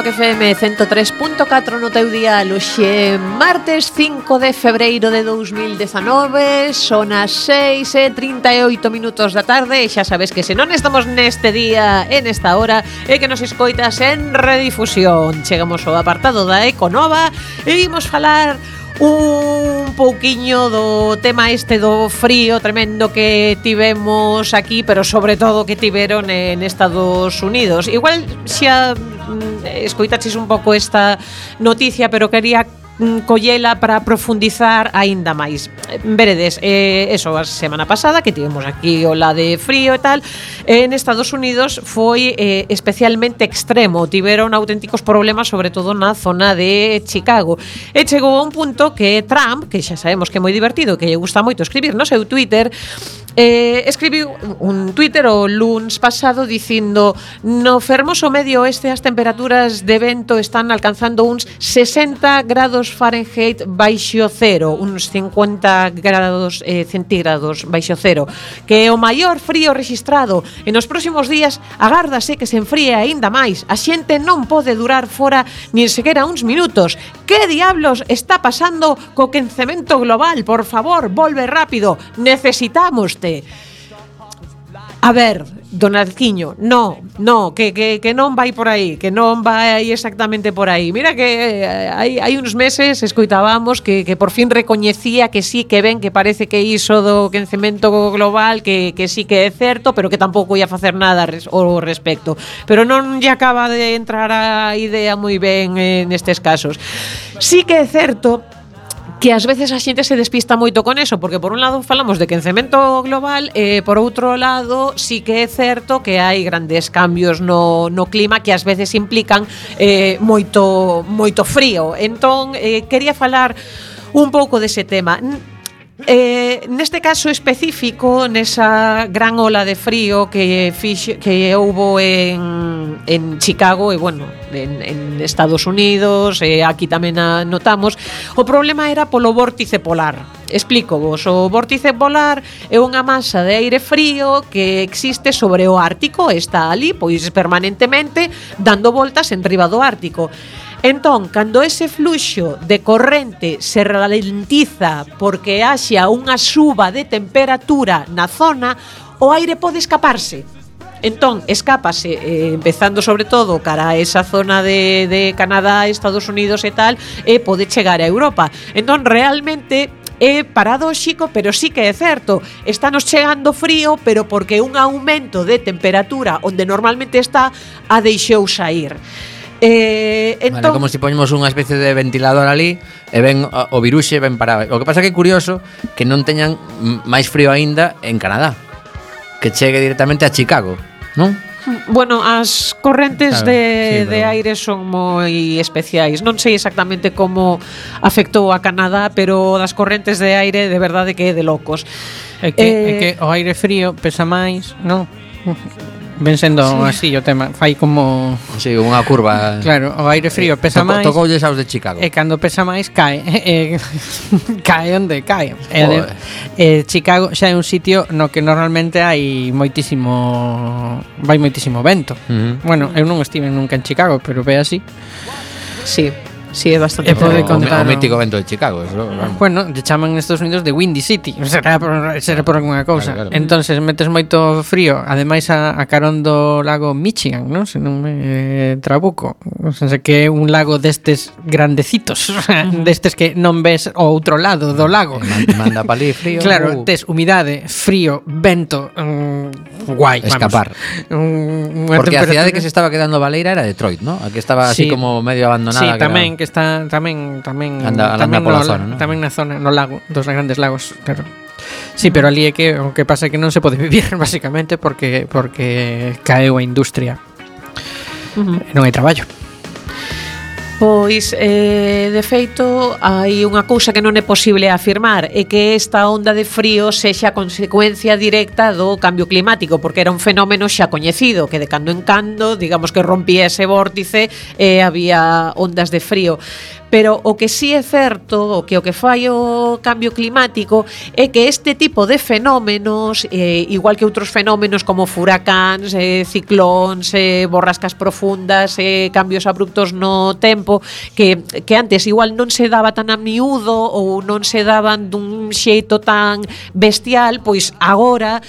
Cuac FM 103.4 no teu día luxe. Martes 5 de febreiro de 2019 Son as 6 e 38 minutos da tarde. E xa sabes que se non estamos neste día en esta hora E que nos escoitas en redifusión. Chegamos ao apartado da Econova E vimos falar un pouquiño do tema este do frío tremendo que tivemos aquí, pero sobre todo que tiveron en Estados Unidos. Igual xa escoitaches un pouco esta noticia, pero quería Mm, collela para profundizar aínda máis. Veredes, eh, eso a semana pasada que tivemos aquí o la de frío e tal, en Estados Unidos foi eh, especialmente extremo, tiveron auténticos problemas sobre todo na zona de Chicago. E chegou a un punto que Trump, que xa sabemos que é moi divertido, que lle gusta moito escribir no seu Twitter, Eh, escribiu un Twitter o luns pasado dicindo no fermoso medio oeste as temperaturas de vento están alcanzando uns 60 grados graus Fahrenheit baixo cero, uns 50 grados eh, centígrados baixo cero, que é o maior frío registrado. E nos próximos días agárdase que se enfríe aínda máis. A xente non pode durar fora nin sequera uns minutos. Que diablos está pasando co quencemento global? Por favor, volve rápido. Necesitámoste. A ver, don Arquiño, no, no, que, que, que non vai por aí, que non vai exactamente por aí. Mira que eh, hai, hai uns meses escoitábamos que, que por fin recoñecía que sí que ven, que parece que iso do quencemento global, que, que sí que é certo, pero que tampouco ia facer nada res, ao respecto. Pero non lle acaba de entrar a idea moi ben eh, nestes casos. Sí que é certo que ás veces a xente se despista moito con eso, porque por un lado falamos de quencemento global, eh, por outro lado sí que é certo que hai grandes cambios no, no clima que ás veces implican eh, moito moito frío. Entón, eh, quería falar un pouco dese tema. Eh, neste caso específico, nesa gran ola de frío que fixo, que houbo en, en Chicago e bueno, en, en Estados Unidos, e aquí tamén a, notamos, o problema era polo vórtice polar. Explico vos, o vórtice polar é unha masa de aire frío que existe sobre o Ártico, está ali pois permanentemente dando voltas en riba do Ártico. Entón, cando ese fluxo de corrente se ralentiza porque haxa unha suba de temperatura na zona, o aire pode escaparse. Entón, escápase, eh, empezando sobre todo cara a esa zona de, de Canadá, Estados Unidos e tal, e eh, pode chegar a Europa. Entón, realmente, é paradóxico, pero sí que é certo. Estános chegando frío, pero porque un aumento de temperatura onde normalmente está a deixou sair. Eh, entón... vale, como se si poñemos unha especie de ventilador ali e ven o viruxe ven para. O que pasa que é curioso que non teñan máis frío aínda en Canadá. Que chegue directamente a Chicago, non? Bueno, as correntes claro, de, sí, pero... de aire son moi especiais Non sei exactamente como afectou a Canadá Pero das correntes de aire de verdade que é de locos É que, eh... é que o aire frío pesa máis, non? Ven sendo sí. así o tema, fai como sí, unha curva. Claro, o aire frío eh, pesa máis. Tocou Tocoulles aos de Chicago. E cando pesa máis cae, eh, cae onde cae. E, de, eh, Chicago xa é un sitio no que normalmente hai moitísimo vai moitísimo vento. Uh -huh. Bueno, eu non estive nunca en Chicago, pero ve así. Sí. Sí, é bastante. É pode contar o, o mítico evento de Chicago, eso, mm. vamos. Bueno, lle chaman Estados Unidos de Windy City. Será por, será por alguna cousa. Claro, claro. Entonces metes moito frío, ademais a, a carón do lago Michigan, non? Se non me eh, trabuco. O sea, que é un lago destes grandecitos, destes que non ves o outro lado do mm, lago. Manda palí frío. Claro, uh. tes humidade, frío, vento, mm, guai, Escapar. Vamos. Porque a cidade que se estaba quedando Valeira era Detroit, ¿no? Aquí estaba así sí. como medio abandonada. Sí, tamén, que está tamén tamén anda, tamén, pola no, zona, no? tamén na zona no lago dos grandes lagos, claro. Sí, pero ali é que o que pasa é que non se pode vivir basicamente porque porque caeu a industria. Uh -huh. Non hai traballo. Pois, eh, de feito, hai unha cousa que non é posible afirmar é que esta onda de frío sexa a consecuencia directa do cambio climático, porque era un fenómeno xa coñecido, que de cando en cando, digamos que rompía ese vórtice e eh, había ondas de frío pero o que sí é certo, o que o que fai o cambio climático é que este tipo de fenómenos, eh, igual que outros fenómenos como furacáns, eh, ciclóns, eh, borrascas profundas, eh, cambios abruptos no tempo, que, que antes igual non se daba tan a miúdo ou non se daban dun xeito tan bestial, pois agora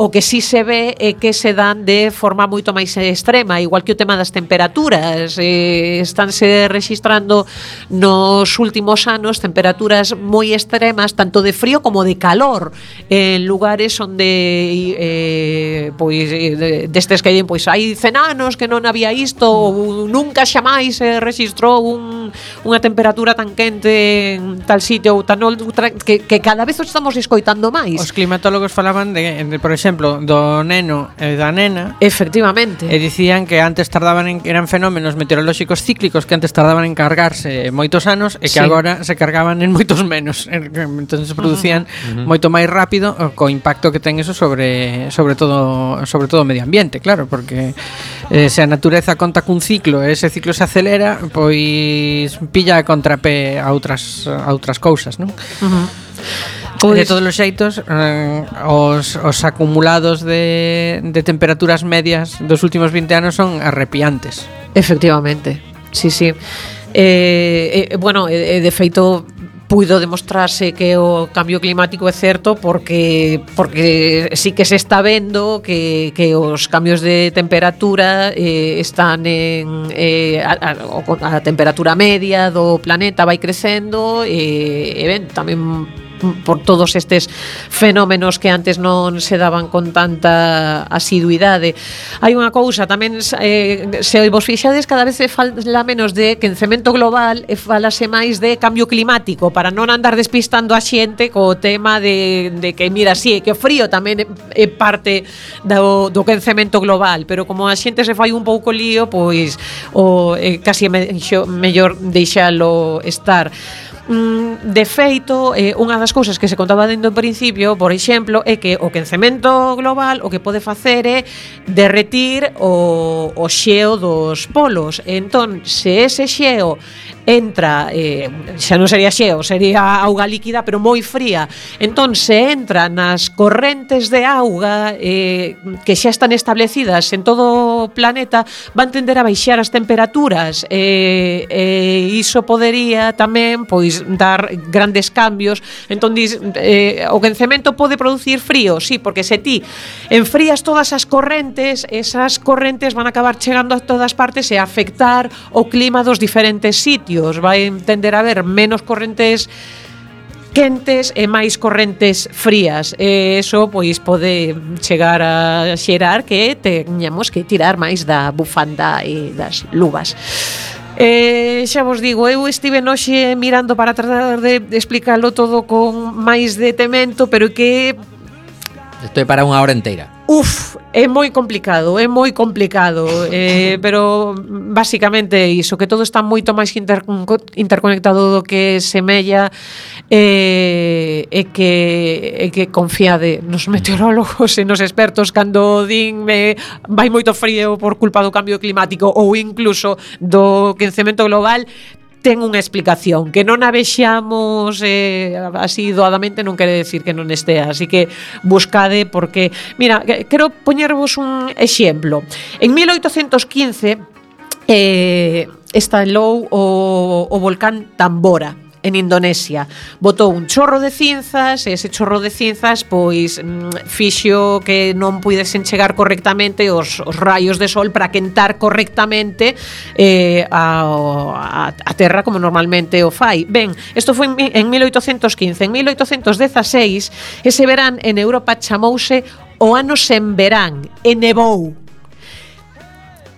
O que sí se ve é que se dan de forma moito máis extrema, igual que o tema das temperaturas. Eh, estánse registrando nos últimos anos temperaturas moi extremas, tanto de frío como de calor, en lugares onde eh, pois eh, destes que pois hai cenanos que non había isto, ou nunca xamais se registrou un, unha temperatura tan quente en tal sitio ou tan outra, que, que cada vez o estamos escoitando máis. Os climatólogos falaban de, de por exemplo, exemplo, do neno e da nena. Efectivamente. E dicían que antes tardaban en eran fenómenos meteorolóxicos cíclicos que antes tardaban en cargarse moitos anos e que sí. agora se cargaban en moitos menos. Entón se producían uh -huh. moito máis rápido co impacto que ten eso sobre sobre todo sobre todo o medio ambiente, claro, porque eh, se a natureza conta cun ciclo e ese ciclo se acelera, pois pilla a contrapé a outras a outras cousas, non? Uh -huh. Pois... De todos os xeitos, eh, os, os acumulados de, de temperaturas medias dos últimos 20 anos son arrepiantes. Efectivamente, sí, sí. Eh, eh, bueno, eh, eh, de feito, puido demostrarse que o cambio climático é certo porque porque sí que se está vendo que, que os cambios de temperatura eh, están en eh, a, a, a temperatura media do planeta vai crecendo eh, e ben, tamén por todos estes fenómenos que antes non se daban con tanta asiduidade. Hai unha cousa, tamén eh, se vos fixades cada vez se fala menos de quencemento global e falase máis de cambio climático para non andar despistando a xente co tema de, de que, mira, sí, que o frío tamén é parte do, do quencemento global, pero como a xente se fai un pouco lío, pois o, eh, casi é mellor deixalo estar. Mm, de feito, eh, unha das cousas que se contaba dentro do principio, por exemplo, é que o quencemento global o que pode facer é derretir o, o xeo dos polos. Entón, se ese xeo entra, eh, xa non sería xeo, sería auga líquida, pero moi fría. Entón, se entra nas correntes de auga eh, que xa están establecidas en todo o planeta, van tender a baixar as temperaturas. Eh, eh, iso podería tamén, pois, dar grandes cambios. Entón dis, eh, o quencemento pode producir frío, sí, porque se ti enfrías todas as correntes, esas correntes van a acabar chegando a todas partes e afectar o clima dos diferentes sitios. Vai tender a haber menos correntes quentes e máis correntes frías. E eso pois pode chegar a xerar que teñamos que tirar máis da bufanda e das luvas. Eh, xa vos digo, eu estive noxe mirando para tratar de, explicarlo todo con máis detemento, pero que... Estoy para unha hora inteira. Uf, é moi complicado, é moi complicado, eh, pero basicamente iso, que todo está moito máis inter interconectado do que semella eh, e que, e que confiade nos meteorólogos e nos expertos cando din me vai moito frío por culpa do cambio climático ou incluso do quencemento global, ten unha explicación. Que non a vexamos eh, así doadamente non quere decir que non estea. Así que buscade porque mira, quero poñervos un exemplo. En 1815 eh, estalou o, o volcán Tambora en Indonesia. Botou un chorro de cinzas e ese chorro de cinzas pois mm, fixo que non puidesen chegar correctamente os, os rayos de sol para quentar correctamente eh, a, a, a terra como normalmente o fai. Ben, isto foi en 1815. En 1816, ese verán en Europa chamouse o ano sen verán e nevou.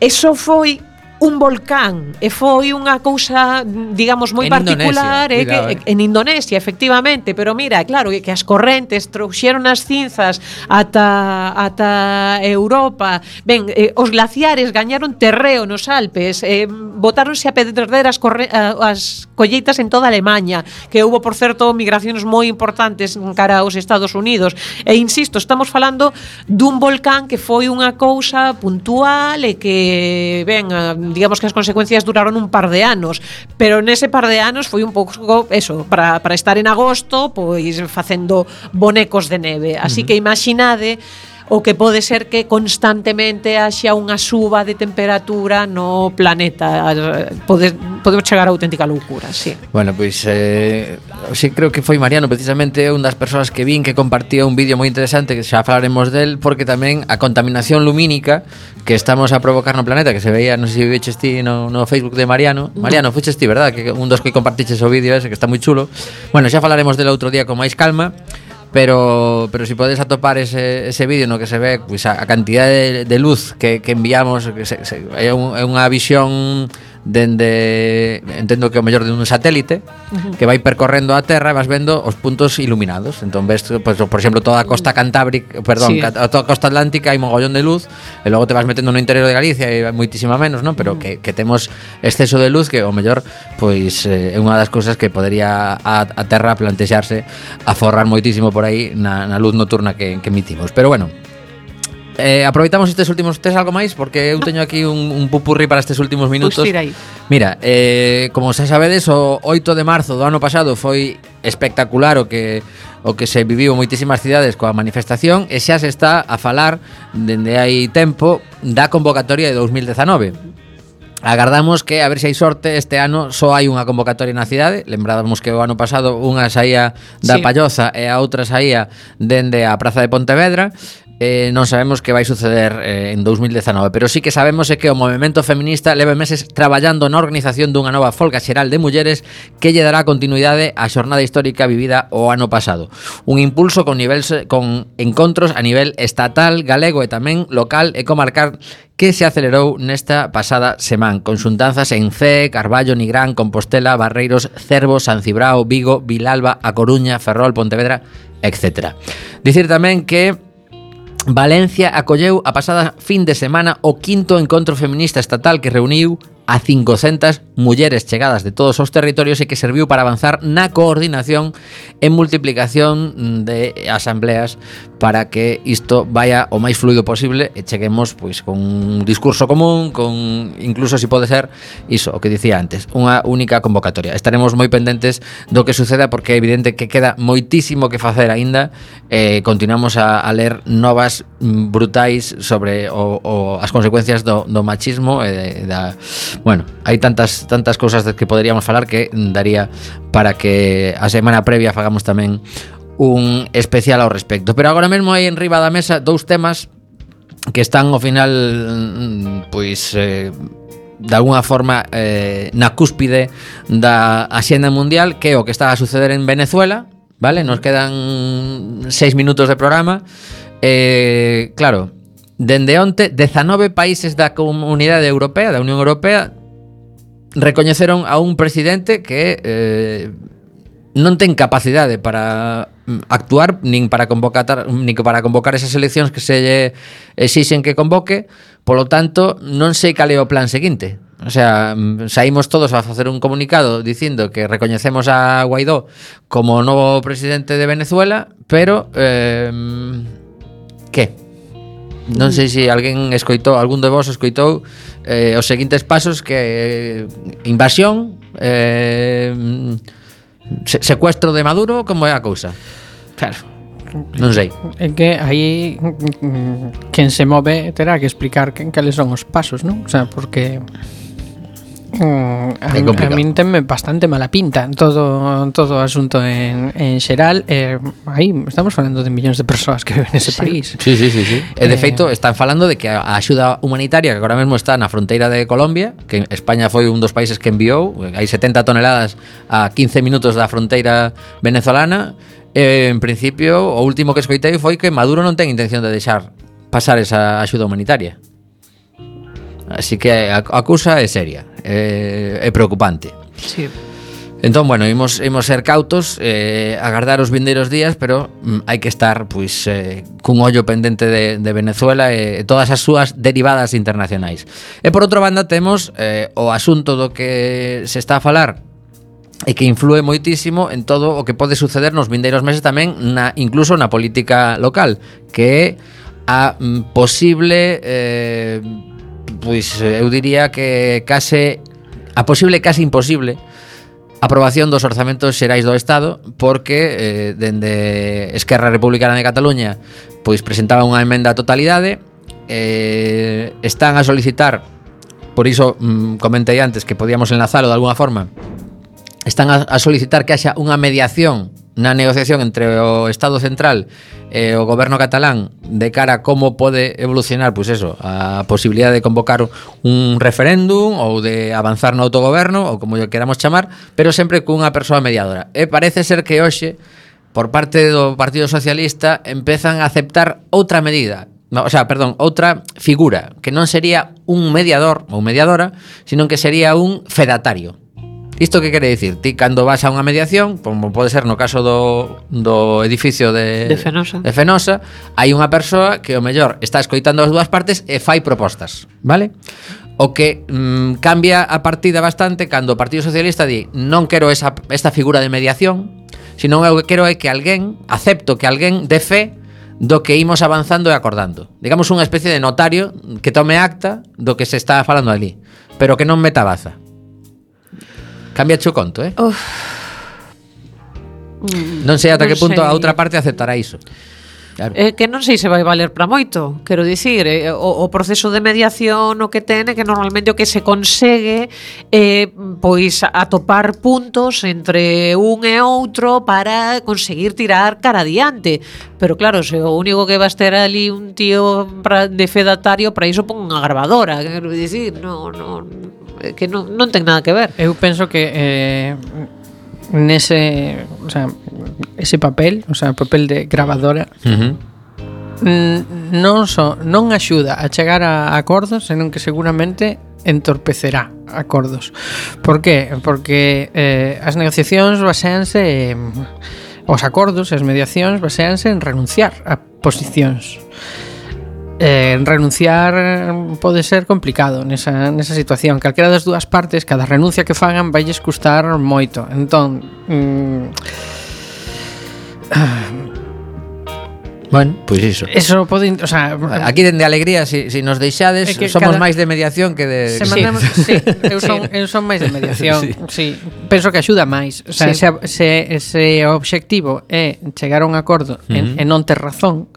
Eso foi un volcán e foi unha cousa, digamos, moi en particular Indonesia, eh, cuidado, que, eh. en Indonesia, efectivamente, pero mira, claro, que as correntes trouxeron as cinzas ata ata Europa. Ben, eh, os glaciares gañaron terreo nos Alpes, eh, botáronse a perder as corre, eh, as colleitas en toda Alemanha, que houve, por certo migracións moi importantes cara aos Estados Unidos. E insisto, estamos falando dun volcán que foi unha cousa puntual e que ben digamos que as consecuencias duraron un par de anos, pero nese par de anos foi un pouco eso, para, para estar en agosto, pois facendo bonecos de neve. Así uh -huh. que imaginade o que pode ser que constantemente haxa unha suba de temperatura no planeta. Pode, podemos chegar a auténtica loucura, sí. Bueno, pois eh, sí, creo que foi Mariano precisamente un das persoas que vin que compartía un vídeo moi interesante que xa falaremos del porque tamén a contaminación lumínica que estamos a provocar no planeta que se veía, non sei se veches ti no, no Facebook de Mariano Mariano, fuches ti, verdad? Que un dos que compartiches o vídeo ese que está moi chulo Bueno, xa falaremos del outro día con máis calma pero pero si podes atopar ese, ese vídeo no que se ve pois pues, a, a cantidad de, de luz que, que enviamos que se, se, é, un, é unha visión dende entendo que o mellor de un satélite uh -huh. que vai percorrendo a Terra e vas vendo os puntos iluminados. Entón ves, pues, por exemplo, toda a costa cantábrica, perdón, sí. toda a costa atlántica hai mogollón de luz e logo te vas metendo no interior de Galicia e hai moitísima menos, non? Pero uh -huh. que, que temos exceso de luz que o mellor pois eh, é unha das cousas que podería a, a Terra plantexarse a forrar moitísimo por aí na, na luz nocturna que, que emitimos. Pero bueno, Eh, aproveitamos estes últimos tes algo máis porque eu teño aquí un, un pupurri para estes últimos pois minutos. Mira, eh, como xa sabedes, o 8 de marzo do ano pasado foi espectacular o que o que se viviu moitísimas cidades coa manifestación e xa se está a falar dende hai tempo da convocatoria de 2019. Agardamos que a ver se hai sorte este ano só hai unha convocatoria na cidade Lembrábamos que o ano pasado unha saía da sí. Palloza e a outra saía dende a Praza de Pontevedra eh, non sabemos que vai suceder eh, en 2019, pero sí que sabemos é que o movimento feminista leva meses traballando na organización dunha nova folga xeral de mulleres que lle dará continuidade á xornada histórica vivida o ano pasado. Un impulso con nivel con encontros a nivel estatal, galego e tamén local e comarcar que se acelerou nesta pasada semana, con xuntanzas en C, Carballo, Nigrán, Compostela, Barreiros, Cervo, San Cibrao, Vigo, Vilalba, A Coruña, Ferrol, Pontevedra, etc. Dicir tamén que Valencia acolleu a pasada fin de semana o quinto encontro feminista estatal que reuniu a 500 mulleres chegadas de todos os territorios e que serviu para avanzar na coordinación e multiplicación de asambleas para que isto vaya o máis fluido posible e cheguemos pois con un discurso común, con incluso se si pode ser iso o que dicía antes, unha única convocatoria. Estaremos moi pendentes do que suceda porque é evidente que queda moitísimo que facer aínda eh, continuamos a, a ler novas mm, brutais sobre o, o as consecuencias do, do machismo e de, da bueno, hai tantas tantas cousas que poderíamos falar que daría para que a semana previa fagamos tamén un especial ao respecto. Pero agora mesmo hai en riba da mesa dous temas que están ao final mm, pois eh, de alguna forma eh, na cúspide da axenda mundial que é o que está a suceder en Venezuela vale nos quedan seis minutos de programa eh, claro dende onte 19 países da comunidade europea da Unión Europea recoñeceron a un presidente que eh, non ten capacidade para mm, actuar nin para convocar nin para convocar esas eleccións que se lle exixen que convoque, polo tanto, non sei cal é o plan seguinte. O sea, mm, saímos todos a facer un comunicado dicindo que recoñecemos a Guaidó como novo presidente de Venezuela, pero eh, que? Non sei se alguén escoitou, algún de vos escoitou eh, os seguintes pasos que eh, invasión eh, Se secuestro de Maduro, como é a cousa? Claro. Non sei. É que aí mm, mm, quen se move terá que explicar quen cales son os pasos, non? O sea, porque Mm, a, é complicado. a min tenme bastante mala pinta todo todo o asunto en, en xeral eh, aí estamos falando de millóns de persoas que viven nese sí. país sí, sí, sí, sí. Eh, e de feito están falando de que a axuda humanitaria que agora mesmo está na fronteira de Colombia que España foi un dos países que enviou hai 70 toneladas a 15 minutos da fronteira venezolana eh, en principio o último que escoitei foi que Maduro non ten intención de deixar pasar esa axuda humanitaria Así que a acusa é seria é, é preocupante. Sí. Entón, bueno, imos, imos ser cautos, eh, agardar os vindeiros días, pero mm, hai que estar pois, eh, cun ollo pendente de, de Venezuela e eh, todas as súas derivadas internacionais. E por outra banda temos eh, o asunto do que se está a falar e que influe moitísimo en todo o que pode suceder nos vindeiros meses tamén na, incluso na política local, que é a mm, posible eh, pois eu diría que case a posible case imposible aprobación dos orzamentos xerais do Estado porque eh, dende Esquerra Republicana de Cataluña pois presentaba unha emenda a totalidade eh, están a solicitar por iso mm, comentei antes que podíamos enlazalo de alguna forma están a, a solicitar que haxa unha mediación na negociación entre o Estado Central e o goberno catalán de cara a como pode evolucionar pois eso, a posibilidade de convocar un referéndum ou de avanzar no autogoberno ou como queramos chamar, pero sempre cunha persoa mediadora. E parece ser que hoxe por parte do Partido Socialista empezan a aceptar outra medida, no, o sea, perdón, outra figura que non sería un mediador ou mediadora, sino que sería un fedatario. Isto que quere dicir? Ti cando vas a unha mediación, como pode ser no caso do, do edificio de, de, Fenosa. de Fenosa, hai unha persoa que o mellor está escoitando as dúas partes e fai propostas, vale? O que mm, cambia a partida bastante cando o Partido Socialista di non quero esa, esta figura de mediación, sino o que quero é que alguén, acepto que alguén de fe do que imos avanzando e acordando. Digamos unha especie de notario que tome acta do que se está falando ali, pero que non meta baza. Cambia o conto, eh? Uf. Mm, non sei ata non que punto sei. a outra parte aceptará iso. Claro. Eh, que non sei se vai valer para moito Quero dicir, eh, o, o proceso de mediación O que ten é que normalmente o que se consegue eh, Pois atopar puntos entre un e outro Para conseguir tirar cara adiante Pero claro, se o único que vas ter ali un tío pra, de fedatario Para iso pon unha grabadora, Quero dicir, non... non, no que non, non ten nada que ver. Eu penso que eh, nese, o sea, ese papel, o sea, papel de grabadora, uh -huh. non so, non axuda a chegar a acordos, senón que seguramente entorpecerá acordos. Por qué? Porque eh, as negociacións baseanse en, os acordos as mediacións baseanse en renunciar a posicións eh, renunciar mm, pode ser complicado nesa, nesa situación calquera das dúas partes cada renuncia que fagan Vailles custar moito entón mm, Bueno, pois pues iso. Eso pode, o sea, mm, aquí dende alegría si, si nos deixades, é que somos cada... máis de mediación que de Se mandamos, sí. sí, eu son eu son máis de mediación, sí. sí. Penso que axuda máis, o sea, sí. se, se, se o obxectivo é chegar a un acordo uh -huh. e non ter razón,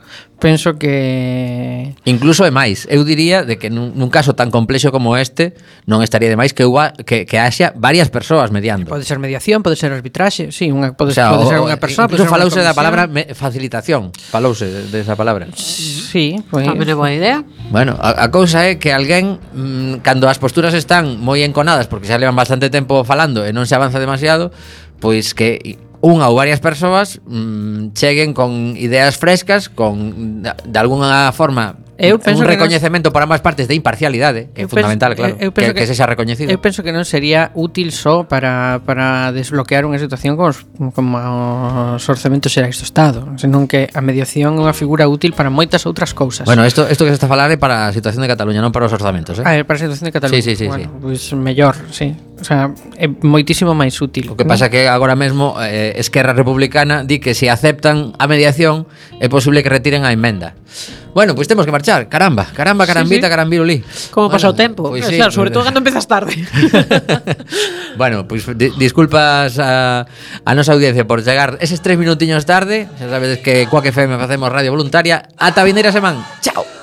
penso que... Incluso é máis. Eu diría de que nun, nun caso tan complexo como este non estaría de máis que, uva, que, que haxa varias persoas mediando. Pode ser mediación, pode ser arbitraxe, sí, unha, pode, o sea, pode o, ser unha persoa... Incluso falouse da palabra me, facilitación, falouse desa de palabra. Sí, pois... Pues... Ah, é boa idea. Bueno, a, a cousa é que alguén, mmm, cando as posturas están moi enconadas, porque xa levan bastante tempo falando e non se avanza demasiado, pois que unha ou varias persoas mm, cheguen con ideas frescas, con de, de alguna forma Eh, eu penso un recoñecemento para ambas partes de imparcialidade, que é fundamental, penso, claro, eu, eu penso que, que, que sexa recoñecido. Eu penso que non sería útil só para, para desbloquear unha situación como os, como os orzamentos xerais do Estado, senón que a mediación é unha figura útil para moitas outras cousas. Bueno, isto isto que se está a falar é para a situación de Cataluña, non para os orzamentos, eh? Ah, é para a situación de Cataluña. Sí, sí, sí, bueno, sí. pois pues mellor, sí. O sea, é moitísimo máis útil. O que pasa ¿no? que agora mesmo eh, Esquerra Republicana di que se aceptan a mediación é posible que retiren a emenda. Bueno, pues tenemos que marchar. Caramba, caramba, carambita, sí, sí. carambirulí. ¿Cómo bueno, pasó el tiempo? Pues sí. claro, sobre pues todo cuando empiezas tarde. bueno, pues disculpas a, a nuestra audiencia por llegar esos tres minutiños tarde. Ya sabes que Cuac FM hacemos radio voluntaria. Hasta vindera semana. Chao.